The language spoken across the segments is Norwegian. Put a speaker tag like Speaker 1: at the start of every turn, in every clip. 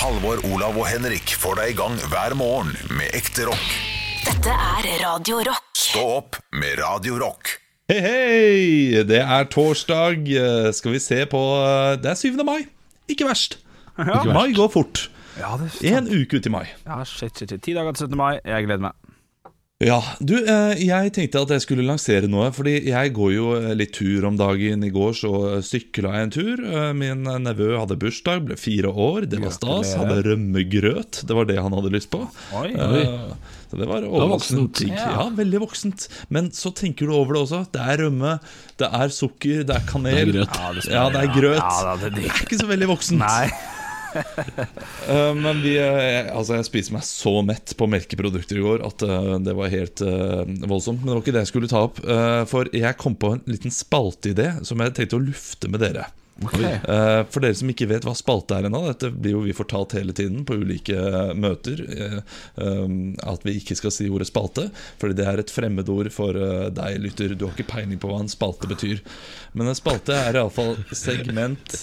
Speaker 1: Halvor, Olav og Henrik får deg i gang hver morgen med ekte rock.
Speaker 2: Dette er Radio Rock.
Speaker 1: Stå opp med Radio Rock.
Speaker 3: Hei, hei! Det er torsdag. Skal vi se på Det er 7. mai. Ikke verst. Mai går fort.
Speaker 4: Ja, det er
Speaker 3: En uke ut i mai.
Speaker 4: Ja, shit, shit, shit. Ti dager til 17. mai. Jeg gleder meg.
Speaker 3: Ja, du, eh, jeg tenkte at jeg skulle lansere noe, fordi jeg går jo eh, litt tur om dagen. I går så sykla jeg en tur. Eh, Min nevø hadde bursdag, ble fire år. Det var stas. Hadde rømmegrøt. Det var det han hadde lyst på.
Speaker 4: Oi,
Speaker 3: oi. Så det var overvoksent.
Speaker 5: voksent.
Speaker 3: Ja. veldig voksent. Men så tenker du over det også. Det er rømme, det er sukker, det er kanel.
Speaker 5: Det er grøt.
Speaker 4: Ja, det
Speaker 3: Ja, det er grøt.
Speaker 4: Ja, det er
Speaker 3: Det er ikke så veldig voksent.
Speaker 4: Nei.
Speaker 3: Eh, men vi, eh, altså jeg spiste meg så mett på melkeprodukter i går at eh, det var helt voldsomt. Men det var ikke det jeg skulle ta opp. for jeg kom på en liten spalteidé som jeg tenkte å lufte med dere. Eh, for dere som ikke vet hva spalte er ennå, dette blir jo vi fortalt hele tiden på ulike eh, møter, eh, um, at vi ikke skal si ordet spalte, fordi det er et fremmedord for deg, lytter. Du har ikke peiling på hva en spalte betyr. Men en spalte er iallfall segment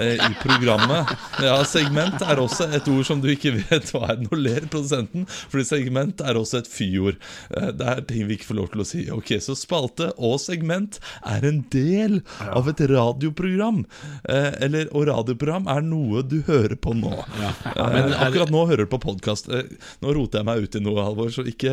Speaker 3: i programmet. Ja, segment er også et ord som du ikke vet hva er. Nå ler produsenten, fordi segment er også et fyord. Det er ting vi ikke får lov til å si. Ok, Så spalte og segment er en del av et radioprogram. Eh, eller, og radioprogram er noe du hører på nå.
Speaker 5: Men
Speaker 3: Eh,
Speaker 5: er-
Speaker 3: akkurat nå hører du på podkast. Eh, nå roter jeg meg ut i noe, Halvor, så ikke,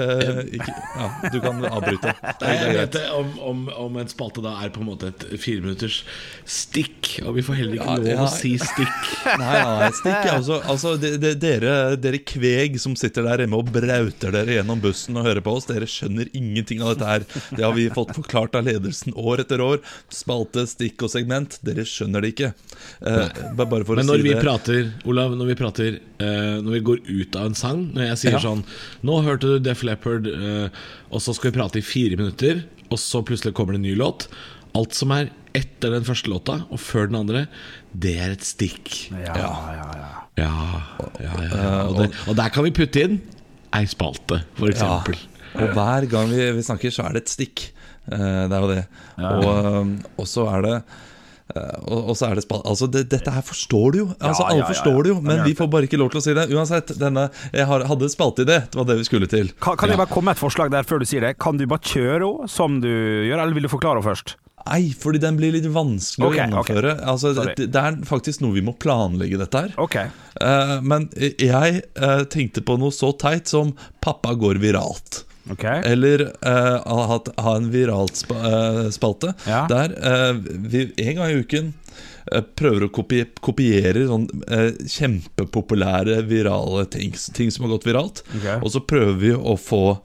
Speaker 3: ikke ja, Du kan avbryte. Det
Speaker 5: Nei,
Speaker 3: er
Speaker 5: jeg vet det, om, om, om en spalte da er på en måte et fireminutters stikk, og vi får heller ikke
Speaker 3: Ja,
Speaker 5: lov
Speaker 3: ja.
Speaker 5: å si stikk.
Speaker 3: Nei, nei, nei, stikk er også, altså, de, de, dere, dere kveg som sitter der hjemme og brauter dere gjennom bussen og hører på oss, dere skjønner ingenting av dette her. Det har vi fått forklart av ledelsen år etter år. Spalte, stikk og segment. Dere skjønner det ikke. Eh, bare for
Speaker 5: Men
Speaker 3: å
Speaker 5: når
Speaker 3: si
Speaker 5: vi
Speaker 3: det.
Speaker 5: prater, Olav, når vi prater eh, Når vi går ut av en sang Når jeg sier
Speaker 3: Ja.
Speaker 5: sånn Nå hørte du Def Leppard eh, Og så skal vi prate i fire minutter Og så plutselig kommer det en ny låt Alt som er etter den første låta Og før den andre Det er et stikk
Speaker 4: Ja, ja, ja.
Speaker 5: Ja, ja, ja. Og, det, og der kan vi putte inn Ei spalte, for
Speaker 3: Ja. Og hver gang vi, vi snakker, så er det et stikk. Eh, det er jo det. Og, og så er det og, og så er det spa altså det, Dette her forstår du jo. Altså Alle forstår det jo, men vi får bare ikke lov til å si det. Uansett, denne, jeg har, hadde spalteidé. Det var det vi skulle til.
Speaker 4: Kan, kan jeg bare komme med et forslag der før du sier det? Kan du bare kjøre henne som du gjør, eller vil du forklare henne først?
Speaker 3: Nei, fordi den blir litt vanskelig
Speaker 4: okay,
Speaker 3: å gjennomføre. Altså, det, det er faktisk noe vi må planlegge, dette her.
Speaker 4: Okay.
Speaker 3: Uh, men jeg uh, tenkte på noe så teit som 'pappa går viralt'.
Speaker 4: Ok
Speaker 3: Eller uh, ha, ha en viralt spa, uh, spalte
Speaker 4: Ja.
Speaker 3: der uh, vi en gang i uken prøver å kopi kopiere sånn kjempepopulære virale ting, ting som har gått viralt.
Speaker 4: Okay.
Speaker 3: Og så prøver vi å få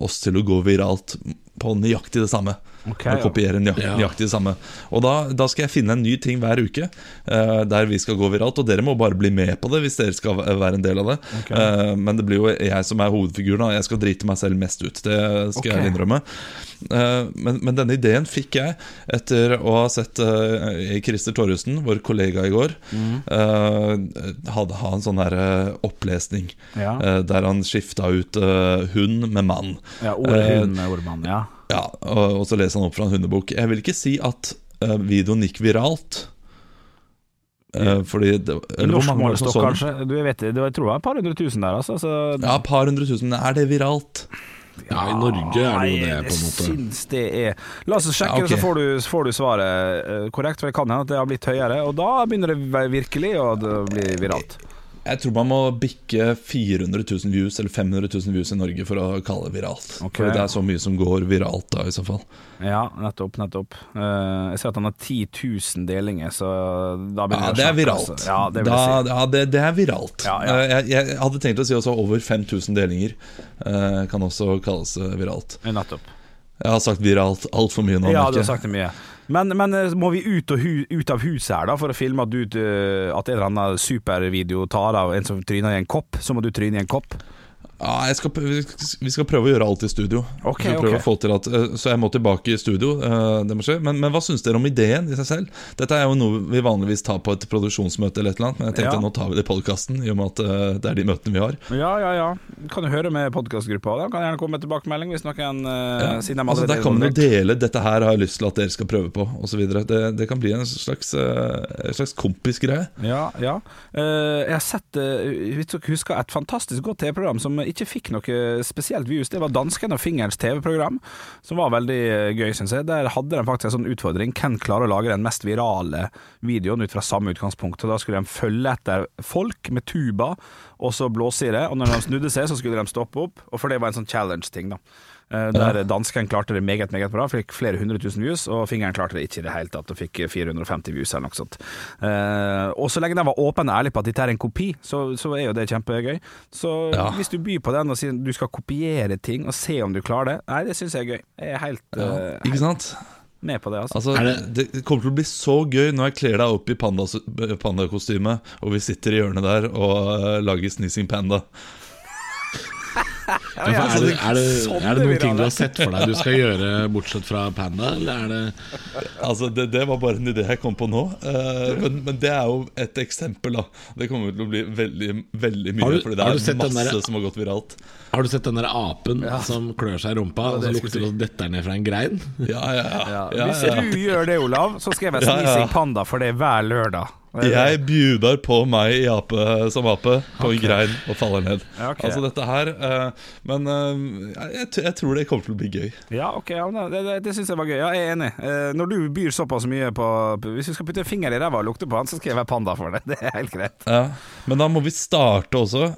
Speaker 3: oss til å gå viralt på nøyaktig det samme.
Speaker 4: Ok,
Speaker 3: og kopiere nøyaktig det samme. Og da, da skal jeg finne en ny ting hver uke uh, der vi skal gå viralt. Og dere må bare bli med på det hvis dere skal være en del av det. Eh, men det blir jo jeg som er hovedfiguren, og jeg skal drite meg selv mest ut. Det skal
Speaker 4: okay.
Speaker 3: jeg innrømme. Uh, men, men denne ideen fikk jeg etter å ha sett Christer Torjussen, vår kollega i går,
Speaker 4: Mm.
Speaker 3: eh, hadde ha en sånn her opplesning
Speaker 4: Ja.
Speaker 3: der han skifta ut hund med mann.
Speaker 4: Ja, ordet hund med ordet ja.
Speaker 3: Ja, og, så leser han opp fra en hundebok. Jeg vil ikke si at uh, videoen gikk viralt. Uh, fordi det, eller
Speaker 4: norsk målestokk, kanskje? Du, jeg vet det, det var- jeg tror det var et par hundre tusen der, altså. Så,
Speaker 3: Ja, et par hundre tusen. Er det viralt?
Speaker 5: Ja, i Norge er det jo det på en måte
Speaker 4: Jeg syns det er La oss sjekke,
Speaker 3: Ja, okay.
Speaker 4: så får du, så får du svaret eh, korrekt. For det kan hende at det har blitt høyere, og da begynner det virkelig å bli viralt.
Speaker 3: Jeg tror man må bikke 400 000 views eller 500 000 views i Norge for å kalle det viralt.
Speaker 4: Okay.
Speaker 3: For det er så mye som går viralt da, i så fall.
Speaker 4: Ja, nettopp, nettopp. Eh, jeg ser at han har 10 000 delinger, så da begynner
Speaker 3: Ja, det er viralt.
Speaker 4: altså. Ja, det vil
Speaker 3: da,
Speaker 4: si.
Speaker 3: ja, det, det er viralt.
Speaker 4: Ja, ja.
Speaker 3: Eh, Jeg, jeg hadde tenkt å si også over 5000 delinger. eh, kan også kalles viralt.
Speaker 4: Nettopp.
Speaker 3: Jeg har sagt viralt altfor mye nå.
Speaker 4: Ja, du har sagt det mye. Men, men eh, må vi ut, hu, ut av huset her da for å filme at, du, eh, at en eller annen supervideo tar av en som tryner i en kopp? Så må du tryne i en kopp?
Speaker 3: Ja, skal, vi skal- prøve å gjøre alt i studio. Okay, til at, eh, Så jeg må tilbake i studio. eh, men, men hva syns dere om ideen i seg selv? Dette er jo noe vi vanligvis tar på et produksjonsmøte, eller et eller annet men jeg tenkte
Speaker 4: Ja.
Speaker 3: nå tar vi det i podkasten, i og med at eh, det er de møtene vi har.
Speaker 4: Ja, ja, ja. Kan du høre med podkastgruppa. Da kan jeg gjerne komme med tilbakemelding hvis noen
Speaker 3: Ja.
Speaker 4: siden
Speaker 3: Altså, der
Speaker 4: er
Speaker 3: kan man jo dele 'dette her har jeg lyst til at dere skal prøve på', osv. Det, det kan bli en slags, en slags kompisgreie.
Speaker 4: Ja, ja. Jeg har sett Hvis dere husker et fantastisk godt TV-program som ikke fikk noe spesielt views. Det var Dansken og Fingerens TV-program, som var veldig eh, gøy, syns jeg. Der hadde de faktisk en sånn utfordring. Hvem klarer å lage den mest virale videoen ut fra samme utgangspunkt? Og Da skulle de følge etter folk med tuba, og så blåse i. Og når de snudde seg, så skulle de stoppe opp. Og for det var en sånn challenge-ting, da. Eh, Der dansken klarte det meget meget bra, fikk flere hundre tusen views, og fingeren klarte det ikke i det hele tatt, og fikk 450 views eller noe sånt. Eh, og så lenge de var åpne og ærlige på at dette er en kopi, så, så er jo det kjempegøy. Så
Speaker 3: Ja.
Speaker 4: hvis du byr på den og sier du skal kopiere ting og se om du klarer det, nei, det syns jeg er gøy. Jeg er helt, eh,
Speaker 3: Ikke sant?
Speaker 4: med på det, altså.
Speaker 3: Altså,
Speaker 5: Er
Speaker 3: det... det kommer til å bli så gøy når jeg kler deg opp i pandakostyme, panda og vi sitter i hjørnet der og uh, lager Sneezing Panda.
Speaker 5: Ja, ja, er, det, er, det,
Speaker 4: Sånn
Speaker 5: er det noen ting du har sett for deg du skal gjøre, bortsett fra Panda? Eller er det
Speaker 3: Altså, det, det var bare en idé jeg kom på nå. Uh, men, men det er jo et eksempel, da. Det kommer til å bli veldig, veldig mye,
Speaker 5: Har du-
Speaker 3: fordi det er masse
Speaker 5: der-
Speaker 3: som har gått viralt.
Speaker 5: Har du sett den der apen som klør seg i rumpa, og så
Speaker 4: det
Speaker 5: lukter det og detter ned fra en grein?
Speaker 3: Ja, ja, ja.
Speaker 4: Ja,
Speaker 3: ja,
Speaker 4: Hvis
Speaker 3: ja.
Speaker 4: du gjør det, Olav, så skal jeg være
Speaker 3: Ja, ja.
Speaker 4: Panda for det hver lørdag.
Speaker 3: Jeg bjuder på meg i ape, som ape på en grein og faller ned.
Speaker 4: Ja, ok.
Speaker 3: Altså dette her uh, Men uh, jeg, jeg tror det kommer til å bli gøy.
Speaker 4: Ja, ok, ja, det, det, det syns jeg var gøy. Ja, jeg er enig. Uh, når du byr såpass mye på Hvis du skal putte en finger i ræva og lukte på han, så skal jeg være panda for det. Det er helt greit.
Speaker 3: Ja. Men da må vi starte også.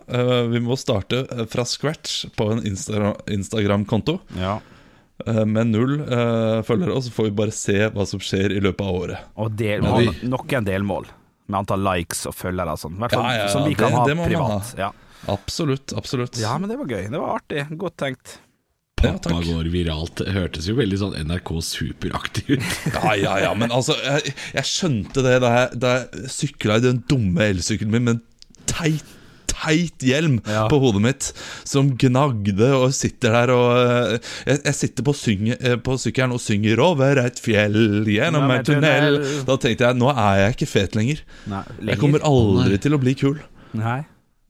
Speaker 3: vi må starte fra scratch på en Insta Instagram-konto.
Speaker 4: Ja.
Speaker 3: med null uh, følgere, og så får vi bare se hva som skjer i løpet av året.
Speaker 4: Og del,
Speaker 5: Ja, nok
Speaker 4: en delmål. Med antall likes og følgere og sånn. I hvert fall
Speaker 3: Ja, ja, ja,
Speaker 4: som vi kan
Speaker 3: det-
Speaker 4: ha
Speaker 3: det
Speaker 4: privat. Ja.
Speaker 3: Absolutt. absolutt
Speaker 4: ja, men det var gøy. Det var artig. Godt tenkt.
Speaker 3: Ja,
Speaker 5: Pappa går viralt. Det hørtes jo veldig sånn NRK Superaktig ut.
Speaker 3: Ja, ja, ja, men altså Jeg, jeg skjønte det da jeg, da jeg sykla i den dumme elsykkelen min med en teit Teit hjelm
Speaker 4: Ja.
Speaker 3: på hodet mitt som gnagde og sitter der og eh, Jeg, jeg sitter på, synge, eh, på sykkelen og synger 'Over et fjell, gjennom en tunnel'.
Speaker 4: tunnel.
Speaker 3: Da tenkte jeg nå er jeg ikke fet lenger.
Speaker 4: Nei,
Speaker 3: Jeg kommer aldri til å bli kul.
Speaker 4: Nei.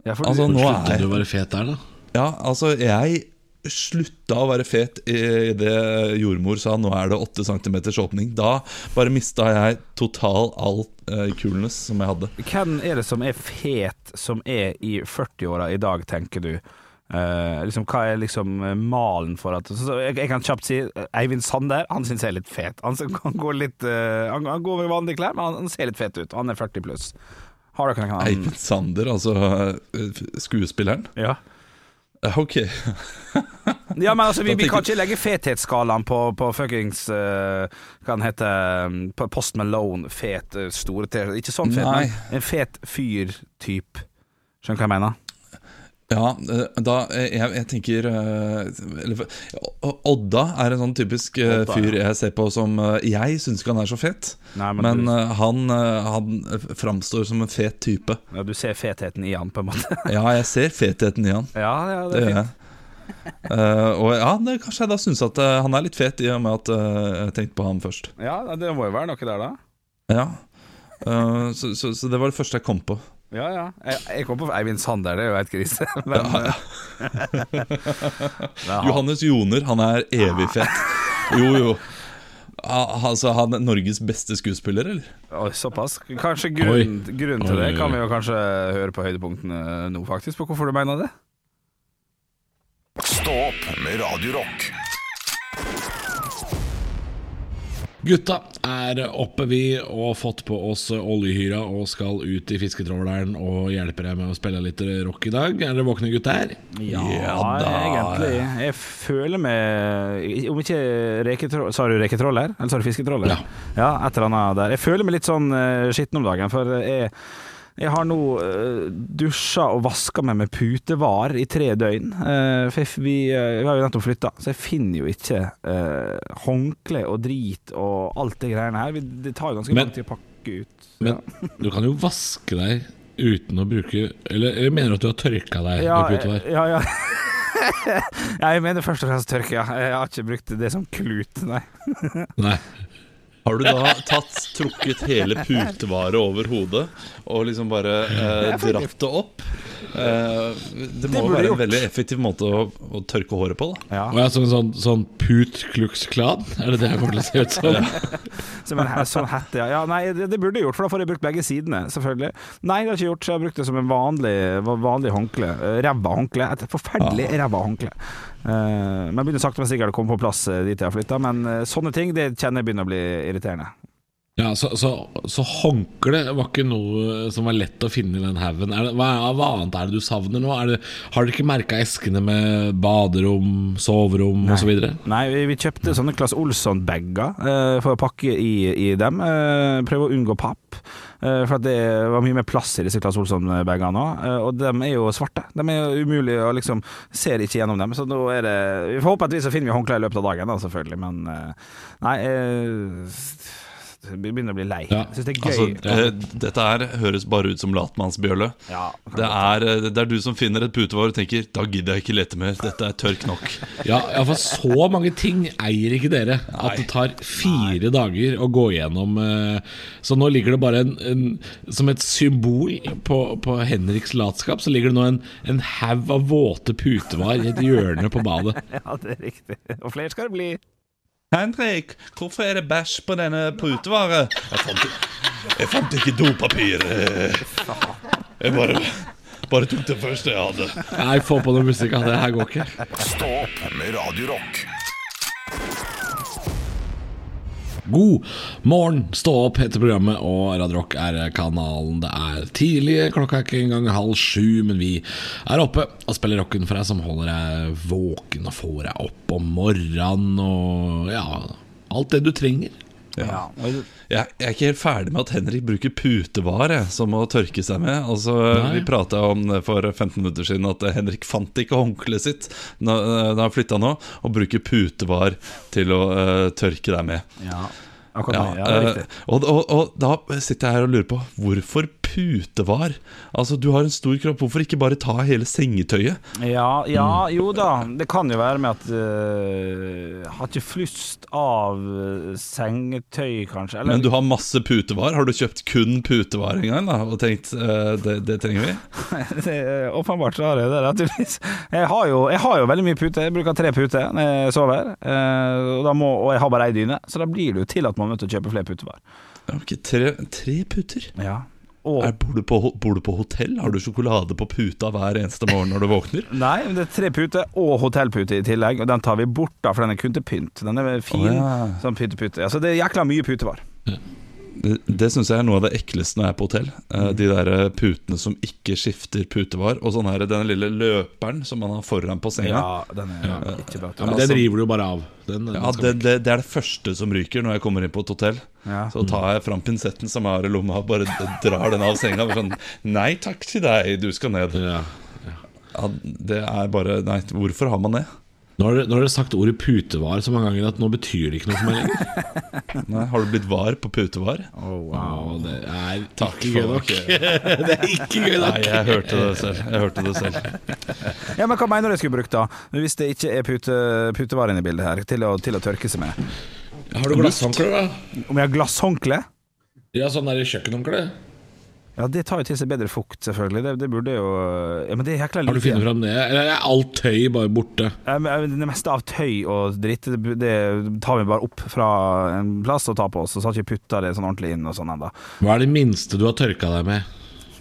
Speaker 4: Jeg får,
Speaker 3: Altså, nå
Speaker 5: er...
Speaker 3: er
Speaker 5: du å være fet der, da?
Speaker 3: Ja, altså, jeg slutta å være fet i det jordmor sa nå er det 8 cm åpning. Da bare mista jeg total all uh, coolness som jeg hadde.
Speaker 4: Hvem er det som er fet som er i 40-åra i dag, tenker du? Uh, liksom, hva er liksom eh, malen for at så, så jeg, jeg kan kjapt si eh, Eivind Sander, han syns jeg er litt fet. Han, han går litt uh, han, han går med vanlige klær, men han, han ser litt fet ut. Han er 40 pluss.
Speaker 3: Eivind Sander, altså eh, skuespilleren?
Speaker 4: Ja.
Speaker 3: Eh, Ok.
Speaker 4: Ja, men altså, vi, vi kan ikke legge fethetsskalaen på, på fuckings uh, Hva han heter um, På Post Malone, fet, eh, store T. Ikke sånn fet,
Speaker 3: Nei.
Speaker 4: men en fet fyr-typ. Skjønner du hva jeg mener?
Speaker 3: Ja, eh, da eh, Jeg, jeg tenker eh, eller, Odda er en sånn typisk
Speaker 4: Odda,
Speaker 3: fyr jeg ser på som Jeg syns ikke han er så fet,
Speaker 4: Nei, men
Speaker 3: men han, han framstår som en fet type.
Speaker 4: Ja, du ser fetheten i han, på en måte.
Speaker 3: Ja, jeg ser fetheten i han.
Speaker 4: ja, ja, det er fint.
Speaker 3: Eh, og ja, det, kanskje jeg da syns at uh, han er litt fet, i og med at uh, jeg tenkte på han først.
Speaker 4: Ja, det må jo være noe der, da.
Speaker 3: Ja så, så, så det var det første jeg kom på.
Speaker 4: Ja, ja. Jeg, jeg kom på Eivind Sander, det er jo helt krise. Men,
Speaker 3: Ja, ja. Johannes Joner, han er evig fett. Jo, jo. Ah, Altså, han er Norges beste skuespiller, eller?
Speaker 4: Oi, såpass. Kanskje grunnen, grunn til
Speaker 5: Oi,
Speaker 4: det kan vi jo kanskje høre på høydepunktene nå, faktisk, på hvorfor du mener det.
Speaker 1: Stå opp med Radio
Speaker 5: Gutta er oppe, vi, og fått på oss oljehyra og skal ut i fisketråleren og hjelper deg med å spille litt rock i dag. Er dere våkne gutter?
Speaker 4: Ja,
Speaker 3: da.
Speaker 4: egentlig. Jeg føler meg Om ikke reketroll Sa du reketroller? Eller sa du fisketroller?
Speaker 5: Ja.
Speaker 4: ja, et eller annet der. Jeg føler meg litt sånn uh, skitten om dagen, for jeg jeg har nå uh, dusja og vaska meg med putevar i tre døgn. Eh, for vi, eh, vi har jo nettopp flytta, så jeg finner jo ikke uh, håndkle og drit og alt det greiene her. Det tar jo ganske
Speaker 5: Men-
Speaker 4: lang tid å pakke ut.
Speaker 5: Men du kan jo vaske deg uten å bruke Eller, eller mener du at du har tørka deg
Speaker 4: Ja,
Speaker 5: med putevar?
Speaker 4: ja, ja. ja, jeg mener først og fremst tørke, ja. Jeg har ikke brukt det som klut, nei.
Speaker 5: Nei.
Speaker 3: Har du da tatt, trukket hele putevaret over hodet og liksom bare eh, dratt det opp? Eh, det må det være
Speaker 4: gjort.
Speaker 3: en veldig effektiv måte å, å tørke håret på. da
Speaker 4: Ja.
Speaker 5: Og jeg sånn, sånn, sånn put klux klan? Er det det jeg kommer til å se ut som?
Speaker 4: Som en sånn hette, ja. ja nei, det, det burde jeg gjort, for da får jeg brukt begge sidene, selvfølgelig. Nei, det har jeg ikke gjort, så jeg har brukt det som en vanlig, vanlig håndkle. Eh, Ræva håndkle. Et forferdelig ræva håndkle. Eh, men begynner sakte, men sikkert å komme på plass eh, dit jeg har flytta. Men eh, sånne ting det kjenner jeg begynner å bli irriterende.
Speaker 5: Ja, så, så, så håndkle var ikke noe som var lett å finne i den haugen. Hva, hva annet er det du savner nå? Det, har dere ikke merka eskene med baderom, soverom osv.?
Speaker 4: Nei, vi, vi kjøpte sånne Claes Olsson-bager eh, for å pakke i, i dem. Eh, prøve å unngå papp. Eh, for at det var mye mer plass i disse Claes Olsson-bagene. Eh, og de er jo svarte. De er jo umulige å liksom Ser ikke gjennom dem. Så nå er det Forhåpentligvis så finner vi håndklær i løpet av dagen, da, selvfølgelig. Men nei eh, Jeg begynner å bli lei.
Speaker 5: Ja.
Speaker 4: Syns det er gøy.
Speaker 3: Altså, eh, dette her høres bare ut som latmannsbjølle.
Speaker 4: ja,
Speaker 3: Det er, eh, det er du som finner et putevar og tenker 'da gidder jeg ikke lete mer', dette er tørk nok.
Speaker 5: Ja, ja, for så mange ting eier ikke dere at det tar fire dager å gå gjennom. eh, Så nå ligger det bare en, en Som et symbol på, på Henriks latskap, så ligger det nå en, en haug av våte putevar i et hjørne på badet.
Speaker 4: Ja, det er riktig. Og flere skal det bli.
Speaker 3: Henrik, hvorfor er det bæsj på denne putevaret? Jeg fant, jeg fant ikke dopapir. Jeg bare, bare tok det første jeg hadde.
Speaker 5: Nei, få på noe musikk. av Det her går ikke.
Speaker 1: Stå opp med Radio
Speaker 5: God morgen, stå opp heter programmet, og Radio Rock er kanalen. Det er tidlig, klokka er ikke engang halv sju, men vi er oppe og spiller rocken for deg, som holder deg våken og får deg opp om morgenen og ja, alt det du trenger.
Speaker 4: Ja.
Speaker 3: Jeg, jeg er ikke helt ferdig med at Henrik bruker putevar jeg, som å tørke seg med. Altså. Vi prata om det for 15 minutter siden at Henrik fant ikke håndkleet sitt da da han flytta nå, og bruker putevar til å uh, tørke deg med.
Speaker 4: Ja, akkurat
Speaker 3: Ja.
Speaker 4: Ja,
Speaker 3: eh, og, og, og da sitter jeg her og lurer på hvorfor putevar? Altså, du har en stor kropp, hvorfor ikke bare ta hele sengetøyet?
Speaker 4: Ja, ja,
Speaker 3: Mm.
Speaker 4: jo da. Det kan jo være med at Jeg har ikke flust av øh, sengetøy, kanskje. Eller,
Speaker 3: Men du har masse putevar. Har du kjøpt kun putevar en gang da, og tenkt eh, det, det trenger vi?
Speaker 4: det, åpenbart så har jeg det, naturligvis. Jeg har, jo, jeg har jo veldig mye pute. Jeg bruker tre puter når jeg sover. eh, og, må, og jeg har bare ei dyne, så da blir det jo til at man er nødt til å kjøpe flere putevar.
Speaker 3: Okay, tre, tre puter?
Speaker 4: Ja. Og
Speaker 3: Er, bor, du på, bor du på hotell? Har du sjokolade på puta hver eneste morgen når du våkner?
Speaker 4: Nei, men det er tre puter og hotellpute i tillegg, og den tar vi bort da, for den er kun til pynt. Den er fin
Speaker 3: oh, ja.
Speaker 4: som pyntepute. Altså, det er jækla mye putevar.
Speaker 3: Det, det syns jeg er noe av det ekleste når jeg er på hotell. Eh, De der eh, putene som ikke skifter putevar. Og sånn her, denne lille løperen som man har foran på senga.
Speaker 4: Ja, den er ikke bra.
Speaker 5: Ja, men
Speaker 3: Altså-
Speaker 5: Den river du jo bare av. Den, den
Speaker 3: Ja, det, det, det er det første som ryker når jeg kommer inn på et hotell.
Speaker 4: Ja.
Speaker 3: Så tar jeg fram pinsetten som jeg har i lomma, og bare drar den av senga. Sånn Nei takk til deg, du skal ned.
Speaker 5: ja.
Speaker 3: Ja, det er bare Nei, hvorfor har man det?
Speaker 5: Nå har, dere, nå har dere sagt ordet putevar så mange ganger at nå betyr det ikke noe for meg lenger.
Speaker 3: Nei, har du blitt var på putevar?
Speaker 5: Wow, det er
Speaker 3: Takk
Speaker 5: ikke gøy nok.
Speaker 3: det.
Speaker 5: det er ikke gøy nok.
Speaker 3: Nei, jeg hørte det selv. Jeg hørte det selv.
Speaker 4: Ja, men Hva mener du jeg skulle brukt, da? Hvis det ikke er pute, putevar inne i bildet her, til å, til å tørke seg med?
Speaker 5: Har du glasshåndkle, da?
Speaker 4: Om jeg har glasshåndkle?
Speaker 5: Ja, sånn der kjøkkenhåndkle.
Speaker 4: Ja, det tar jo til seg bedre fukt, selvfølgelig. Det, det burde jo Ja, men det jækla
Speaker 5: Har du funnet fram det? Eller er alt tøy bare borte?
Speaker 4: Ja, men Det meste av tøy og dritt det, det tar vi bare opp fra en plass og tar på oss, og så har ikke putta det sånn ordentlig inn og sånn ennå.
Speaker 5: Hva er det minste du har tørka deg med?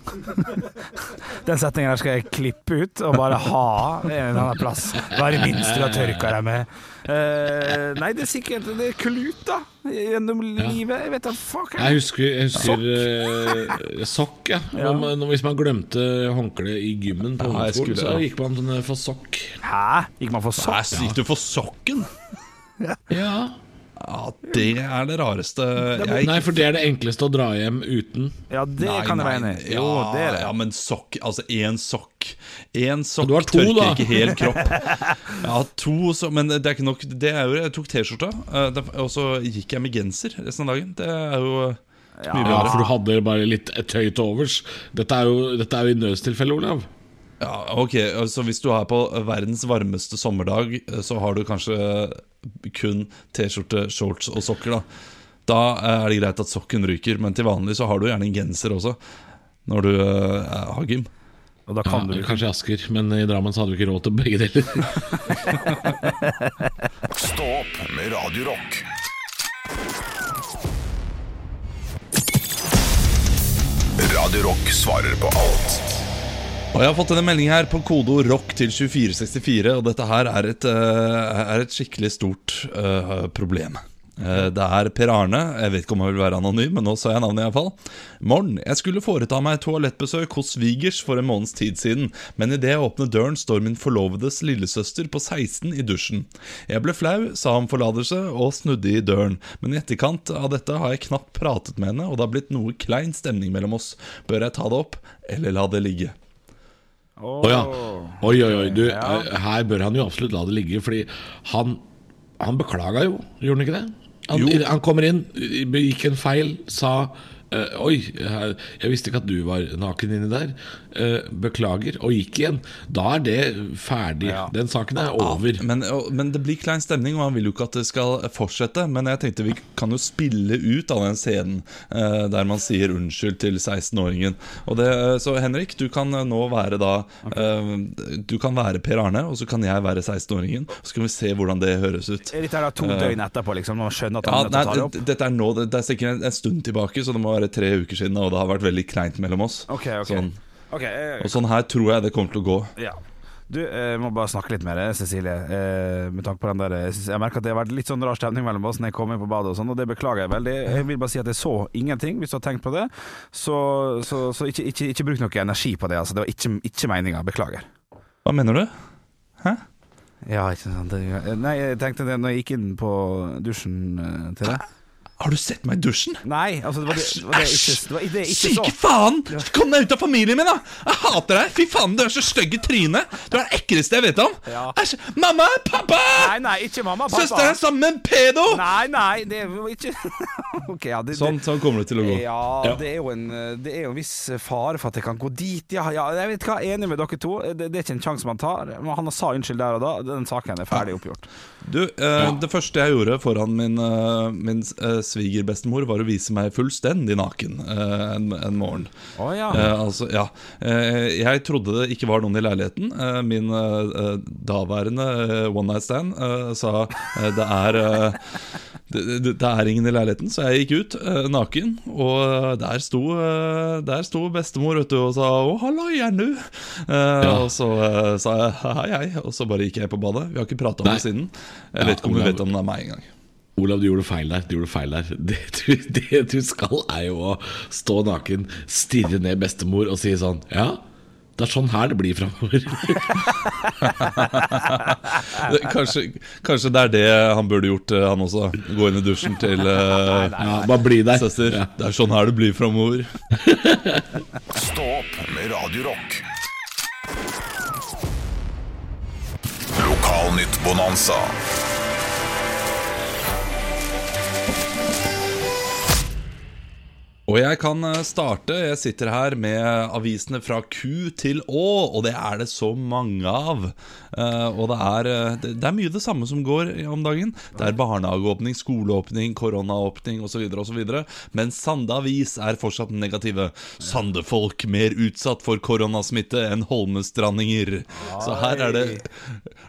Speaker 4: Den setningen her skal jeg klippe ut og bare ha en eller annen plass. Hva er det minste du har tørka deg med? Uh, nei, det er sikkert Det er klut, da. Gjennom livet. Jeg vet da fuck.
Speaker 5: Jeg husker, jeg husker eh, sokk, ja.
Speaker 4: Ja.
Speaker 5: Når- hvis man glemte håndkleet i gymmen på
Speaker 3: Ja,
Speaker 5: ungdomsskolen,
Speaker 3: skulle-
Speaker 5: så
Speaker 3: ja.
Speaker 5: gikk man sånn, eh, for sokk.
Speaker 4: Hæ? Gikk man for
Speaker 3: Nei,
Speaker 4: sopp?
Speaker 3: gikk du for sokken?
Speaker 5: Ja.
Speaker 3: Ja, det er det rareste jeg,
Speaker 5: Nei, for det er det enkleste å dra hjem uten.
Speaker 4: Ja, det
Speaker 3: Nei,
Speaker 4: kan jeg være enig i. Jo,
Speaker 3: ja,
Speaker 4: det er det.
Speaker 3: Ja, men sokk Altså, én sokk Én sokk
Speaker 5: to,
Speaker 3: tørker
Speaker 5: da.
Speaker 3: ikke hel kropp. Ja, to, så, men det er ikke nok. Det er jo, jeg tok T-skjorta, eh, og så gikk jeg med genser resten av dagen. Det er jo Mye
Speaker 5: Ja,
Speaker 3: bedre.
Speaker 5: for du hadde bare litt et høy til overs. Dette er jo, dette er jo i nødstilfelle, Olav.
Speaker 3: Ja, ok, Så Hvis du er på verdens varmeste sommerdag, eh, så har du kanskje kun T-skjorte, shorts og sokker. Da Da er det greit at sokken ryker, men til vanlig så har du gjerne en genser også når du uh, har gym.
Speaker 4: Og da
Speaker 5: Ja,
Speaker 4: kan du
Speaker 5: kanskje i Asker, men i Drammen så hadde vi ikke råd til begge deler.
Speaker 1: Stå opp med Radio Rock. Radio Rock svarer på alt
Speaker 3: Og Jeg har fått en melding her på kodeord ROCK til 2464, og dette her er et, eh, er et skikkelig stort uh, problem. Eh, det er Per Arne. Jeg vet ikke om han vil være anonym, men nå sa jeg navnet iallfall. Morgen. Jeg skulle foreta meg toalettbesøk hos svigers for en måneds tid siden, men idet jeg åpner døren, står min forlovedes lillesøster på 16 i dusjen. Jeg ble flau, sa om forlatelse og snudde i døren, men i etterkant av dette har jeg knapt pratet med henne, og det har blitt noe klein stemning mellom oss. Bør jeg ta det opp, eller la det ligge?
Speaker 5: Å ja. Oi, oi, oi. Du, her bør han jo absolutt la det ligge, fordi han, han beklaga jo, gjorde han ikke det? Han, han kommer inn, gikk en feil, sa eh, Oi, jeg, jeg visste ikke at du var naken inni der. Uh, beklager. Og gikk igjen. Da er det ferdig.
Speaker 4: Ja.
Speaker 5: Den saken er over.
Speaker 3: Men, men det blir klein stemning, og han vil jo ikke at det skal fortsette. Men jeg tenkte vi kan jo spille ut av den scenen uh, der man sier unnskyld til 16-åringen. Og eh, Så Henrik, du kan nå være da eh, Du kan være Per Arne, og så kan jeg være 16-åringen. Så kan vi se hvordan det høres ut.
Speaker 4: Er dette her da to døgn etterpå, liksom? Man skjønner at han ja,
Speaker 3: nei,
Speaker 4: det opp?
Speaker 3: dette er nå Det, det er sikkert en, en stund tilbake, så det må være tre uker siden. Og det har vært veldig kleint mellom oss.
Speaker 4: Okay, okay.
Speaker 3: Sånn,
Speaker 4: Ok, jeg...
Speaker 3: og sånn her tror jeg det kommer til å gå.
Speaker 4: Ja. Du, jeg må bare snakke litt med deg, Cecilie. Eh, med tanke på den der Jeg, jeg merker at det har vært litt sånn rar stemning mellom oss når jeg kom inn på badet og sånn, og det beklager jeg veldig. Jeg vil bare si at jeg så ingenting, hvis du har tenkt på det. Så, så, så ikke, ikke, ikke bruk noe energi på det, altså. Det var ikke, ikke meninga. Beklager.
Speaker 3: Hva mener du? Hæ?
Speaker 4: Ja, ikke sant. Nei, jeg tenkte det når jeg gikk inn på dusjen eh, til deg.
Speaker 3: Har du sett meg i dusjen?
Speaker 4: Nei, altså det var det, det, var det, ikke, det, var det ikke
Speaker 3: Syke faen! Kom deg ut av familien min, da! Jeg hater deg! Fy faen, du er så stygg i trynet! Du er det ekleste jeg vet om!
Speaker 4: Ja.
Speaker 3: Æsj! Mamma! Pappa!
Speaker 4: Nei, nei, ikke mamma pappa.
Speaker 3: Søsteren er sammen med en pedo!
Speaker 4: Nei, nei, det var ikke Ok, ja, det,
Speaker 3: Sånn, sånn kommer det til å gå.
Speaker 4: Ja, Det, er jo en, det er jo en viss fare for at jeg kan gå dit. Ja, ja jeg vet hva, jeg er enig med dere to. Det, det er ikke en sjanse man tar. Men han sa unnskyld der og da. Den saken er ferdig oppgjort.
Speaker 3: Du, eh, Det første jeg gjorde foran min, eh, min eh, svigerbestemor, var å vise meg fullstendig naken eh, en, en morgen.
Speaker 4: Oh, ja.
Speaker 3: Eh, altså, ja. Eh, jeg trodde det ikke var noen i leiligheten. Eh, min eh, daværende eh, one night stand sa det er det, det, det er ingen i leiligheten, så jeg gikk ut eh, naken. Og der sto, eh, der sto bestemor vet du, og sa 'Å, hallo igjen, du'. Eh, Og så eh, sa jeg hei, hei, og så bare gikk jeg på badet. Vi har ikke prata om
Speaker 5: Nei.
Speaker 3: det siden. Jeg
Speaker 5: Ja,
Speaker 3: vet ikke om hun vet om det er meg engang.
Speaker 5: Olav, du gjorde feil der. Du gjorde feil der det du, det du skal, er jo å stå naken, stirre ned bestemor og si sånn Ja, det er sånn her det blir framover.
Speaker 3: Kanskje, kanskje det er det han burde gjort, eh, han også. Gå inn i dusjen til uh,
Speaker 5: Ja, bare bli der.
Speaker 3: søster.
Speaker 5: Ja.
Speaker 3: Det er sånn her det blir framover.
Speaker 1: Stå opp med Radio Rock.
Speaker 3: Og jeg kan eh, starte. Jeg sitter her med avisene fra Q til Å, og det er det så mange av. Eh, og det er, eh, det, er mye det samme som går om dagen. Det er barnehageåpning, skoleåpning, koronaåpning osv. osv. Men Sande Avis er fortsatt negative. Sandefolk mer utsatt for koronasmitte enn holmestrandinger. Så her er det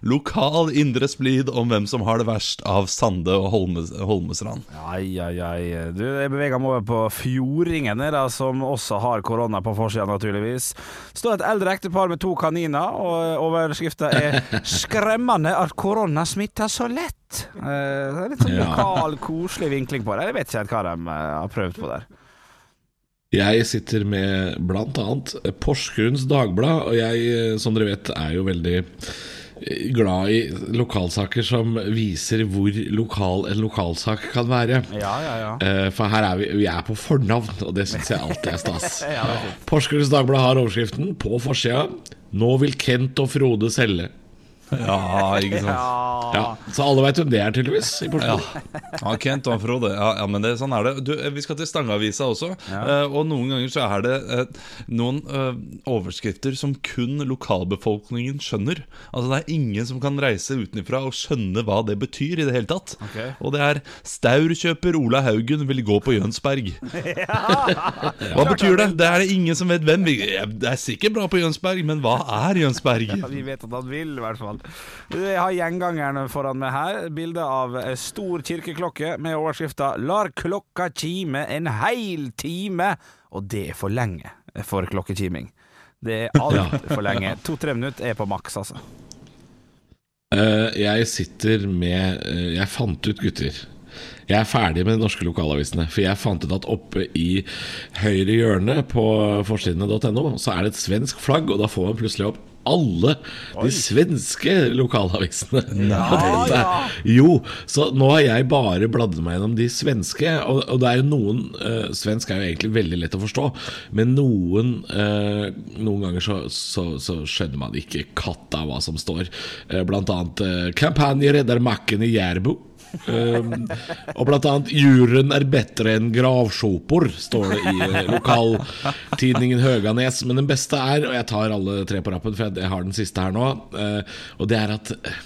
Speaker 3: lokal indre splid om hvem som har det verst av Sande og Holmes, Holmestrand.
Speaker 4: Ai, ai, ai. Du, jeg beveger meg over på Fjordingene, da, som også har korona på forsida, naturligvis. står et eldre ektepar med to kaniner, og overskrifta er 'Skremmende at korona smitter så lett'. Eh, det er litt sånn lokal, koselig vinkling på det. Jeg vet ikke helt hva de eh, har prøvd på der.
Speaker 5: Jeg sitter med annet Porsgrunns Dagblad, og jeg, eh, som dere vet, er jo veldig glad i lokalsaker som viser hvor lokal en lokalsak kan være.
Speaker 4: Ja, ja, ja.
Speaker 5: Eh, For her er vi, vi er på fornavn, og det syns jeg alltid er stas.
Speaker 4: Ja.
Speaker 5: Porsgrunns Dagblad har overskriften på forsida 'Nå vil Kent og Frode selge'.
Speaker 3: Ja, ikke sant.
Speaker 5: Ja, Så alle veit hvem det er, tydeligvis. I Portugal.
Speaker 3: Ja, Kent og Frode. Ja, ja, men det, sånn er det. Du, eh, vi skal til Stangeavisa også. eh, og noen ganger så er det eh, noen overskrifter som kun lokalbefolkningen skjønner. Altså Det er ingen som kan reise utenfra og skjønne hva det betyr i det hele tatt.
Speaker 4: Okay.
Speaker 3: Og det er 'Staurkjøper Ola Haugen vil gå på Jønsberg'. Hva betyr det? Det er det ingen som vet hvem. Det er sikkert bra på Jønsberg, men hva er Jønsberg?
Speaker 4: Ja, vi vet at han vil, i hvert fall. Jeg har gjengangeren foran meg her. Bilde av stor kirkeklokke med overskrifta 'Lar klokka kime en heil time'. Og det er for lenge for klokkekiming. Det er altfor lenge. To-tre minutter er på maks, altså.
Speaker 5: Uh, jeg sitter med uh, Jeg fant ut, gutter. Jeg er ferdig med de norske lokalavisene. For jeg fant ut at oppe i høyre hjørne på forsidene.no så er det et svensk flagg, og da får man plutselig opp alle de svenske lokalavisene. Nei. Jo, så nå har jeg bare bladd meg gjennom de svenske. Og, og det er jo noen uh, Svensk er jo egentlig veldig lett å forstå, men noen uh, Noen ganger så, så, så skjønner man ikke katt av hva som står. Uh, blant annet uh, 'Kampanje redder makken i Jærbo'. Um, og blant annet 'Juren er bedre enn gravsjopor', står det i eh, lokaltidningen Høganes. Men den beste er, og jeg tar alle tre på rappen, for jeg har den siste her nå, uh, og det er at eh,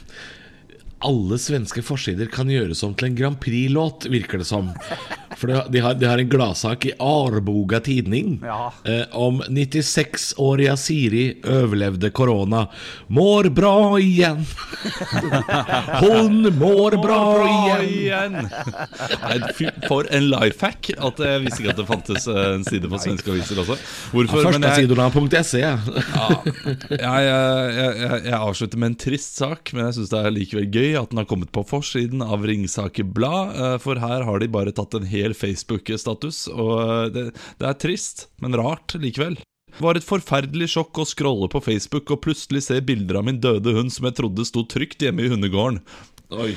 Speaker 5: alle svenske forsider kan gjøres om til en Grand Prix-låt, virker det som. For de har, de har en gladsak i Arboga tidning
Speaker 4: Ja.
Speaker 5: eh, om 96-årige Siri overlevde korona. Mår bra igjen. Hun mår bra igjen.
Speaker 3: igjen. For en life hack at jeg visste ikke at det fantes eh, en side på svenske aviser også. Hvorfor? Ja, jeg,
Speaker 5: Førstesidona.se.
Speaker 3: ja, jeg, jeg, jeg, jeg avslutter med en trist sak, men jeg syns det er likevel gøy at den har kommet på forsiden av Ringsaker Blad. eh, For her har de bare tatt en hel Facebook-status, og eh, det, det er trist, men rart likevel. Det var et forferdelig sjokk å scrolle på Facebook og plutselig se bilder av min døde hund som jeg trodde sto trygt hjemme i hundegården.
Speaker 5: Oi.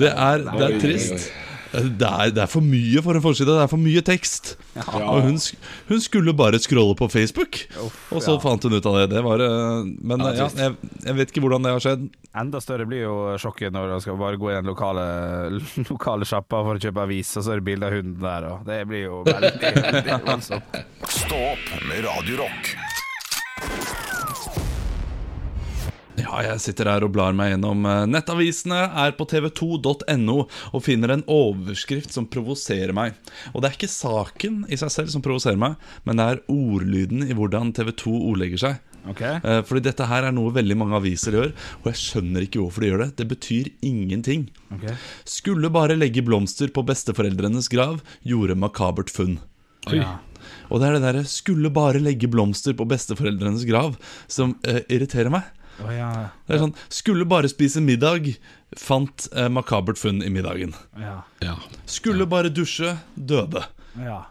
Speaker 3: Det er, det er trist. Det er, det er for mye for en forside. Det er for mye tekst. Og hun, hun skulle bare scrolle på Facebook, og så fant hun ut av det. Det var eh, Men
Speaker 5: Ja,
Speaker 3: ja, jeg, jeg vet ikke hvordan det har skjedd.
Speaker 4: Enda større blir jo sjokket når du skal bare gå i den lokale, lokale sjappa for å kjøpe avis, og så er det bilde av hunden der, og det blir jo veldig, veldig voldsomt.
Speaker 1: Stå opp med Radio
Speaker 3: Ja, jeg sitter her og blar meg gjennom eh, nettavisene, er på tv2.no og finner en overskrift som provoserer meg. Og det er ikke saken i seg selv som provoserer meg, men det er ordlyden i hvordan TV2 ordlegger seg.
Speaker 4: Ok?
Speaker 3: Eh, Fordi dette her er noe veldig mange aviser gjør, og jeg skjønner ikke hvorfor de gjør det. Det betyr ingenting.
Speaker 4: Okay.
Speaker 3: Skulle bare legge blomster på besteforeldrenes grav, gjorde makabert funn.
Speaker 5: Oi.
Speaker 3: Og det er det derre 'skulle bare legge blomster på besteforeldrenes grav' som uh, irriterer meg.
Speaker 4: Å, ja,
Speaker 3: Det er sånn 'skulle bare spise middag', fant eh, makabert funn i middagen.
Speaker 4: ja,
Speaker 5: Ja.
Speaker 3: 'Skulle bare dusje', døde.
Speaker 4: ja.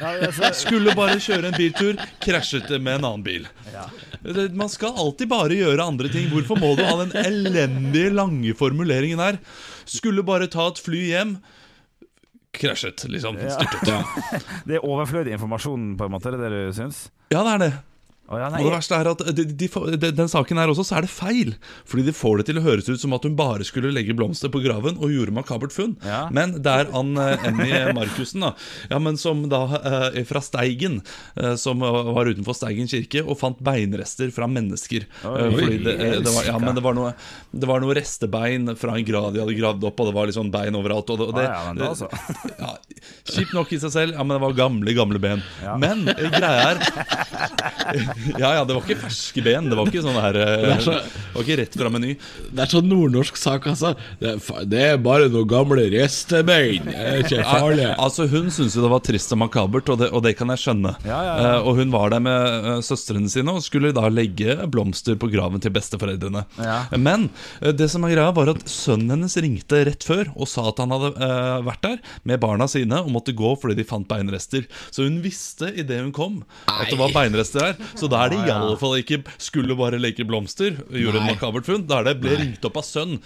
Speaker 4: ja altså,
Speaker 3: Skulle bare kjøre en biltur, krasjet det med en annen bil. Man skal alltid bare gjøre andre ting. Hvorfor må du ha den elendige, lange formuleringen her? Skulle bare ta et fly hjem. Krasjet, liksom. Styrtet.
Speaker 5: ja.
Speaker 4: det er overflødig informasjon, på en måte, det er det du syns?
Speaker 3: Ja, det er det.
Speaker 4: Å, ja, nei,
Speaker 3: Og det verste er at de, de, de, den saken her også, så er det feil. Fordi de får det til å høres ut som at hun bare skulle legge blomster på graven og gjorde makabert funn.
Speaker 4: Ja.
Speaker 3: Men det er Ann eh, Emmy Markussen, da. Ja, men som da eh, fra Steigen, eh, som var utenfor Steigen kirke og fant beinrester fra mennesker. Eh,
Speaker 4: Oi,
Speaker 3: fordi det, eh, det, var, ja, men det var noe Det var noe restebein fra en grav de hadde gravd opp, og det var sånn bein overalt. Og det, og det,
Speaker 4: ah, ja, men da altså.
Speaker 3: ja, Kjipt nok i seg selv, ja, men det var gamle, gamle ben.
Speaker 4: Ja.
Speaker 3: Men eh, greia er Ja, ja, det var ikke ferske ben. Det var ikke sånn her eh,
Speaker 5: Det er så-
Speaker 3: Det var ikke rett fra Meny.
Speaker 5: Det er sånn nordnorsk sak, altså. Det er, det er bare noen gamle restebein. Det er ikke farlig.
Speaker 3: Ja, altså Hun syntes jo det var trist og makabert, og det, og det kan jeg skjønne.
Speaker 4: Ja, ja, ja.
Speaker 3: Eh, og hun var der med eh, søstrene sine og skulle da legge blomster på graven til besteforeldrene.
Speaker 4: Ja.
Speaker 3: Men det som er greia var at sønnen hennes ringte rett før og sa at han hadde uh, vært der med barna sine og måtte gå fordi de fant beinrester. Så hun visste idet hun kom at det var beinrester der. Så Så da er det i alle fall ikke 'skulle bare leke blomster', gjorde
Speaker 5: Nei.
Speaker 3: et makabert funn. Da er det 'ble ringt opp av sønn'.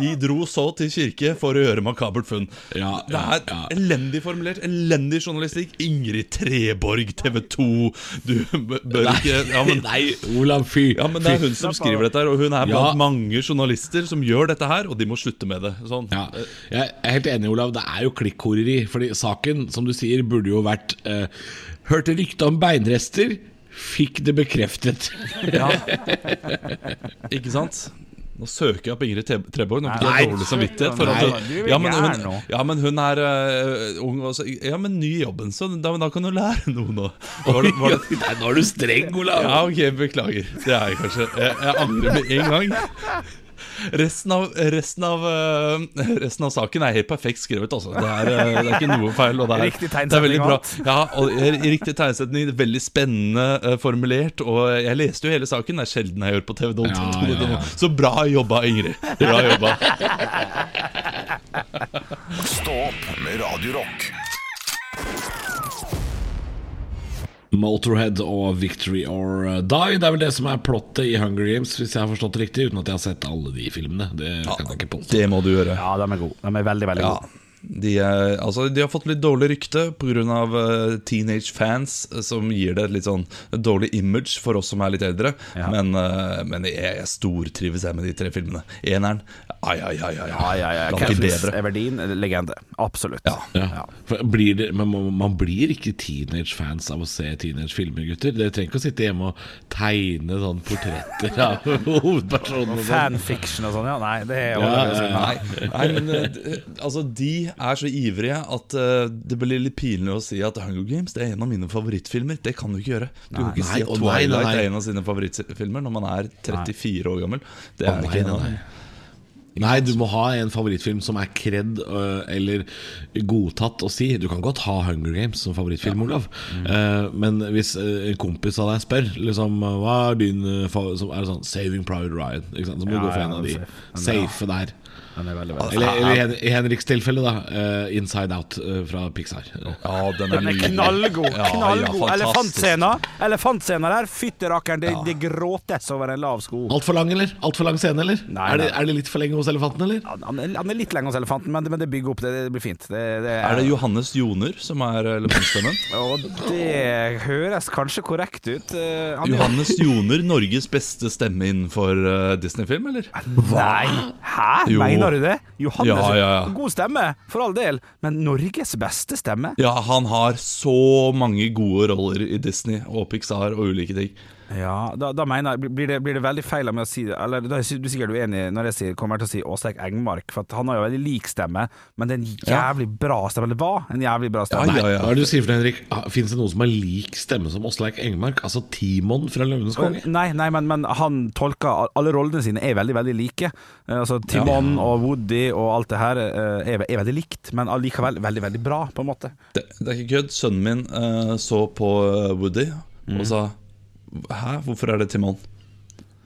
Speaker 3: De dro så til kirke for å gjøre makabert funn.
Speaker 5: Ja,
Speaker 3: det er
Speaker 5: ja.
Speaker 3: elendig formulert, elendig journalistikk. Ingrid Treborg, TV 2 Du bør ikke ja, men,
Speaker 5: Nei, Olav, fy.
Speaker 3: ja, men det er hun som skriver dette her, og hun er
Speaker 5: Ja.
Speaker 3: blant mange journalister som gjør dette her, og de må slutte med det. Sånn.
Speaker 5: Ja, jeg er helt enig, Olav. Det er jo klikkhoreri. Fordi saken, som du sier, burde jo vært eh, Hørte rykte om beinrester, fikk det bekreftet.
Speaker 3: Ikke sant? Nå søker jeg på Ingrid Treborg. Nå fikk jeg dårlig samvittighet. For at, ja, men hun, ja, men hun er uh, ung og så, Ja, men ny i jobben, så da, da kan du lære noe nå. Var det, var det,
Speaker 5: Nei, Nå er du streng, Olav.
Speaker 3: ja, ok, beklager. Det er jeg kanskje. Jeg, jeg angrer med en gang. Resten av, resten, av, øh, resten av saken er helt perfekt skrevet. Altså. Det, er, øh, det er ikke noe feil. Og det er,
Speaker 4: Riktig
Speaker 3: det er
Speaker 4: tegnsetning.
Speaker 3: Ja, og i riktig tegnsetning. Veldig spennende øh, formulert. Og jeg leste jo hele saken. Det er sjelden jeg gjør på TV.
Speaker 5: Ja, ja, ja.
Speaker 3: Så bra jobba, Ingrid. Bra jobba.
Speaker 1: Stå opp med Radio
Speaker 5: Motorhead og Victory or Die. Det er vel det som er plottet i Hunger Games, hvis jeg har forstått det riktig. Uten at jeg har sett alle de filmene. Det kan jeg ikke påstå.
Speaker 3: Det må du gjøre.
Speaker 4: Ja, de er gode. De er veldig, veldig
Speaker 3: Ja.
Speaker 4: gode.
Speaker 3: De, er, altså, de har fått litt dårlig rykte pga. Uh, teenage fans, eh, som gir det et litt sånn dårlig image for oss som er litt eldre.
Speaker 4: Ja.
Speaker 3: Men, eh, men jeg, jeg stortrives jeg med de tre filmene. Eneren, ai, ai, ai, ai, ai, ai,
Speaker 4: ai.
Speaker 3: bedre.
Speaker 4: Everdeen, legende. Absolutt.
Speaker 3: Ja.
Speaker 5: Ja. For Blir det, men man, man blir ikke teenage-fans av å se teenage-filmer, gutter. Dere trenger ikke å sitte hjemme og tegne sånn portretter av hovedpersonene. sånn.
Speaker 4: Fanfiction og sånn, ja. Nei, det er jo.
Speaker 3: Nei, nei, men eh, altså De er så ivrige at uh, det blir litt pinlig å si at Hunger Games Det er en av mine favorittfilmer. Det kan du ikke gjøre. Du kan ikke
Speaker 5: Nei,
Speaker 3: si at
Speaker 5: nei, nei,
Speaker 3: Twilight
Speaker 5: nei.
Speaker 3: er en av sine favorittfilmer når man er 34 år gammel. Det er
Speaker 5: nei,
Speaker 3: ikke en av
Speaker 5: nei,
Speaker 3: dem.
Speaker 5: nei. Nei, du må ha en favorittfilm som er kred øh, eller godtatt å si. Du kan godt ha Hunger Games som favorittfilm, Olav.
Speaker 3: Mm.
Speaker 5: Eh, men hvis eh, en kompis av deg spør liksom, hva er din eh, er det sånn Saving Private Ryan. Så må du
Speaker 4: Ja,
Speaker 5: gå for
Speaker 4: ja,
Speaker 5: en av de
Speaker 4: safe
Speaker 5: der.
Speaker 4: Den er veldig, veldig
Speaker 5: Eller, eller i, Henriks tilfelle, da. Uh, Inside Out uh, fra Pixar.
Speaker 3: Ja, den er,
Speaker 4: Den er
Speaker 3: knallgod.
Speaker 4: knallgod!
Speaker 3: Ja, ja.
Speaker 4: Elefantscena Elefantscena der, Fytterakkeren, det, det gråtes over en lav sko.
Speaker 5: Altfor lang, eller? Altfor lang scene, eller?
Speaker 4: Nei,
Speaker 5: er, det, er det litt for lenge hos elefanten, eller?
Speaker 4: Han, han, er, han er litt lenge hos elefanten, men det, men det bygger opp. Det, det blir fint. Det, det
Speaker 3: Er det Johannes Joner som er elefantstemmen?
Speaker 4: Og det høres kanskje korrekt ut. Uh, han
Speaker 3: Johannes Joner, Norges beste stemme innenfor eh, Disney-film, eller?
Speaker 4: Nei! Hæ?
Speaker 3: Jo.
Speaker 4: Mener du det? Johannes,
Speaker 3: Ja, ja, ja.
Speaker 4: God stemme, for all del, men Norges beste stemme?
Speaker 3: Ja, han har så mange gode roller i Disney og Pixar og ulike ting.
Speaker 4: Ja, da, da mener jeg blir det, blir det veldig feil av meg å si det Eller da er du sikkert uenig når jeg sier, kommer til å si Åsleik Engmark, for at han har jo veldig lik stemme, men det er en jævlig bra stemme. Eller hva? en jævlig bra stemme.
Speaker 3: Ja, ja.
Speaker 5: Hva er det du sier for det, Henrik? Fins det noen som har lik stemme som Åsleik Engmark? Altså Timon fra Løvenes konge?
Speaker 4: Nei, nei men, men han tolker Alle rollene sine er veldig veldig like. Eh, Altså Timon og Woody og alt det her eh, er, er veldig likt, men allikevel veldig veldig bra, på en måte.
Speaker 3: Det, det er ikke kødd. Sønnen min uh, så på Woody Woody og sa Hæ, hvorfor er det Timon?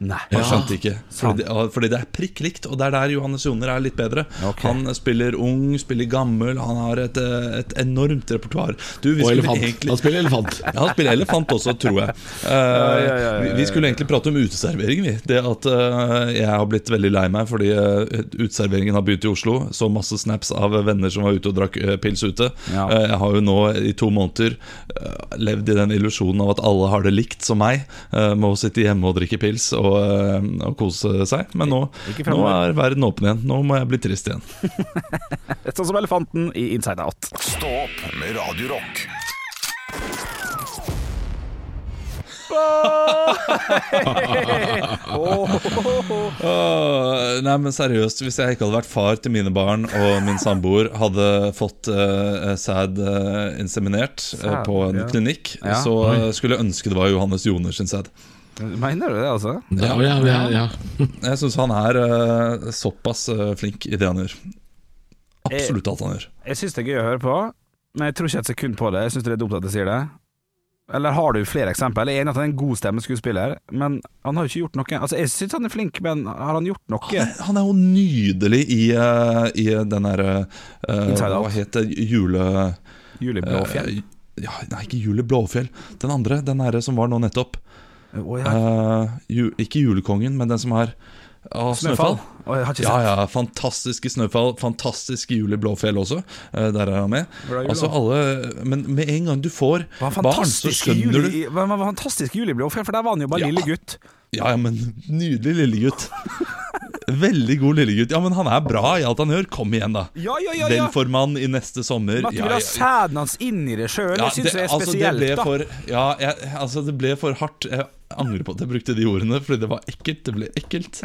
Speaker 4: Nei.
Speaker 3: Jeg skjønte ikke. Fordi det, fordi det er prikk likt, og det er der Johannes Joner er litt bedre.
Speaker 4: Okay.
Speaker 3: Han spiller ung, spiller gammel, han har et, eh, et enormt repertoar. Du,
Speaker 5: Og elefant.
Speaker 3: egentlig-
Speaker 5: Han spiller elefant.
Speaker 3: Ja, han spiller elefant også, tror jeg. Uh,
Speaker 4: ja, ja, ja,
Speaker 3: vi- Vi skulle egentlig prate om uteservering. Vi. Det at uh, Jeg har blitt veldig lei meg fordi uh, uteserveringen har begynt i Oslo. Så masse snaps av venner som var ute og drakk pils ute.
Speaker 4: Ja.
Speaker 3: Jeg har jo nå i to måneder levd i den illusjonen av at alle har det likt som meg. med å sitte hjemme og drikke pils og, eh, å kose seg. Men nå, nå er verden åpen igjen. Nå må jeg bli trist igjen.
Speaker 4: Sånn som elefanten i Inside Out.
Speaker 1: Stå opp med oh, oh,
Speaker 3: oh. nei, men seriøst, hvis jeg ikke hadde vært far til mine barn, og min samboer hadde fått uh, sæd eh, inseminert eh,
Speaker 4: Sæd,
Speaker 3: på en
Speaker 4: ja.
Speaker 3: klinikk,
Speaker 4: Ja.
Speaker 3: så eh, skulle jeg ønske det var Johannes Joner sin sæd.
Speaker 4: Mener du det, altså?
Speaker 5: Ja, ja, ja, ja.
Speaker 3: Jeg syns han er uh, såpass uh, flink i det han gjør. Absolutt alt han gjør.
Speaker 4: Jeg syns det er gøy å høre på, men jeg tror ikke et sekund på det. Jeg syns det er dumt at jeg sier det. Eller har du flere eksempel? Jeg er enig at han er en god stemmeskuespiller, men han har jo ikke gjort noe Altså, Jeg syns han er flink, men har han gjort noe?
Speaker 3: Han er jo nydelig i, uh, i den derre
Speaker 4: uh,
Speaker 3: Hva heter? Jule...
Speaker 4: Julie Blåfjell?
Speaker 3: eh, ja, Nei, ikke Julie Blåfjell. Den andre, den herre som var nå nettopp.
Speaker 4: Å, ja.
Speaker 3: uh, ju, ikke Julekongen, men den som har ah, Snøfall.
Speaker 4: Ikke
Speaker 3: Ja,
Speaker 4: sett.
Speaker 3: ja, fantastiske Snøfall. Fantastiske i Blåfjell også. Eh, der er han med.
Speaker 4: Jul,
Speaker 3: Altså alle Men med en gang du får barn, så skjønner
Speaker 4: juli,
Speaker 3: du
Speaker 4: hva- hva fantastisk i Blåfjell, for der var han jo bare
Speaker 3: Ja.
Speaker 4: lille gutt.
Speaker 3: Ja, ja, men nydelig lille gutt. Veldig god lillegutt. Ja, men han er bra i alt han gjør. Kom igjen, da.
Speaker 4: Ja, ja, ja, ja.
Speaker 3: Velformann i neste sommer.
Speaker 4: Men at du vil ha sæden hans inn i det sjøl,
Speaker 3: ja,
Speaker 4: det syns jeg er
Speaker 3: altså, det
Speaker 4: spesielt.
Speaker 3: ble for, ja, jeg, altså, det ble for hardt. Jeg angrer på at jeg brukte de ordene, fordi det var ekkelt. Det ble ekkelt.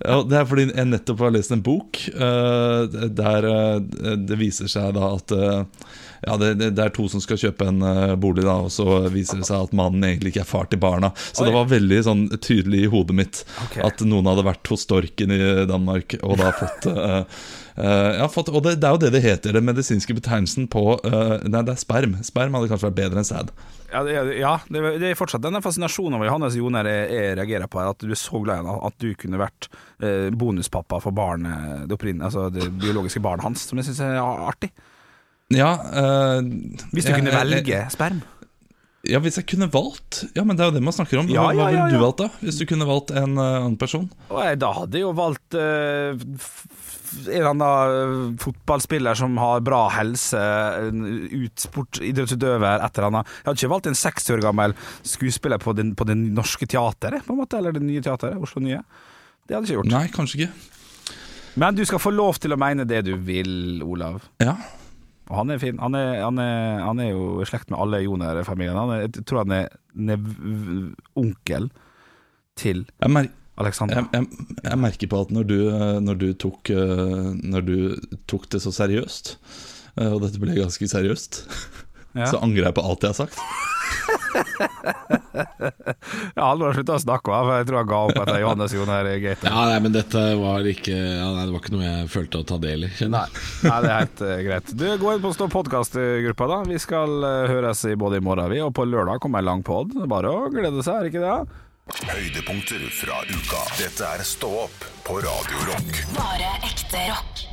Speaker 3: Ja, det er fordi jeg nettopp har lest en bok uh, der uh, det viser seg da at uh, ja, det, det, er to som skal kjøpe en bolig, da og så viser det seg at mannen egentlig ikke er far til barna. Så
Speaker 4: Oi.
Speaker 3: det var veldig sånn tydelig i hodet mitt
Speaker 4: okay.
Speaker 3: at noen hadde vært hos Storken i Danmark og da fått Uh, ja, fått, og det, det er jo det det heter, den medisinske betegnelsen på uh, Nei, det er sperm. Sperm hadde kanskje vært bedre enn sæd.
Speaker 4: Ja, det, ja det, er- det er fortsatt denne fascinasjonen over Johannes Joner jeg, jeg reagerer på, at du er så glad i ham at du kunne vært eh, bonuspappa for barnet, det, opprinnelig- altså det biologiske barnet hans, som jeg syns er artig.
Speaker 3: Ja, øh,
Speaker 4: Hvis du
Speaker 3: jeg-
Speaker 4: kunne velge sperm.
Speaker 3: Ja, Hvis jeg kunne valgt Ja, men det er jo det man snakker om.
Speaker 4: Ja,
Speaker 3: Hva,
Speaker 4: ja, ja,
Speaker 3: ville du valgt, da? Hvis du kunne valgt en uh, annen person?
Speaker 4: Da hadde jeg jo valgt f- en eller annen eh, fotballspiller som har bra helse, utsport, idrettsutøver, et eller annet. Jeg hadde ikke valgt en 60 år gammel skuespiller på, den, på det norske teateret, på en måte, eller det nye teateret, Oslo Nye. Det hadde jeg ikke gjort.
Speaker 3: Nei, kanskje ikke.
Speaker 4: Men du skal få lov til å mene det du vil, Olav.
Speaker 3: Ja,
Speaker 4: Og han er fin. Han er, han er, han er jo i slekt med alle Joner-familien. Er- Jeg tror han er nev onkel til Alexandra.
Speaker 3: jeg, jeg, jeg merker på at når du, når du, tok, eh, når du tok det så seriøst, eh, og dette ble ganske seriøst,
Speaker 4: Ja.
Speaker 3: så angrer jeg på alt jeg har sagt.
Speaker 4: Ja, har aldri slutta å snakke, for jeg tror han ga opp etter Johannes Joner Gate.
Speaker 5: Ja, nei, men dette var ikke ja, nei, Det var ikke noe jeg følte å ta del i. Nei.
Speaker 4: Nei, det er helt uh, greit. Du, Gå inn på Stå podkast-gruppa, da. Vi skal uh, høres i både i morgen vi, og på lørdag kommer en lang pod. Bare å glede seg, er det ikke det?
Speaker 1: Høydepunkter fra uka. Dette er Stå opp på Radio Rock.
Speaker 2: Bare ekte rock.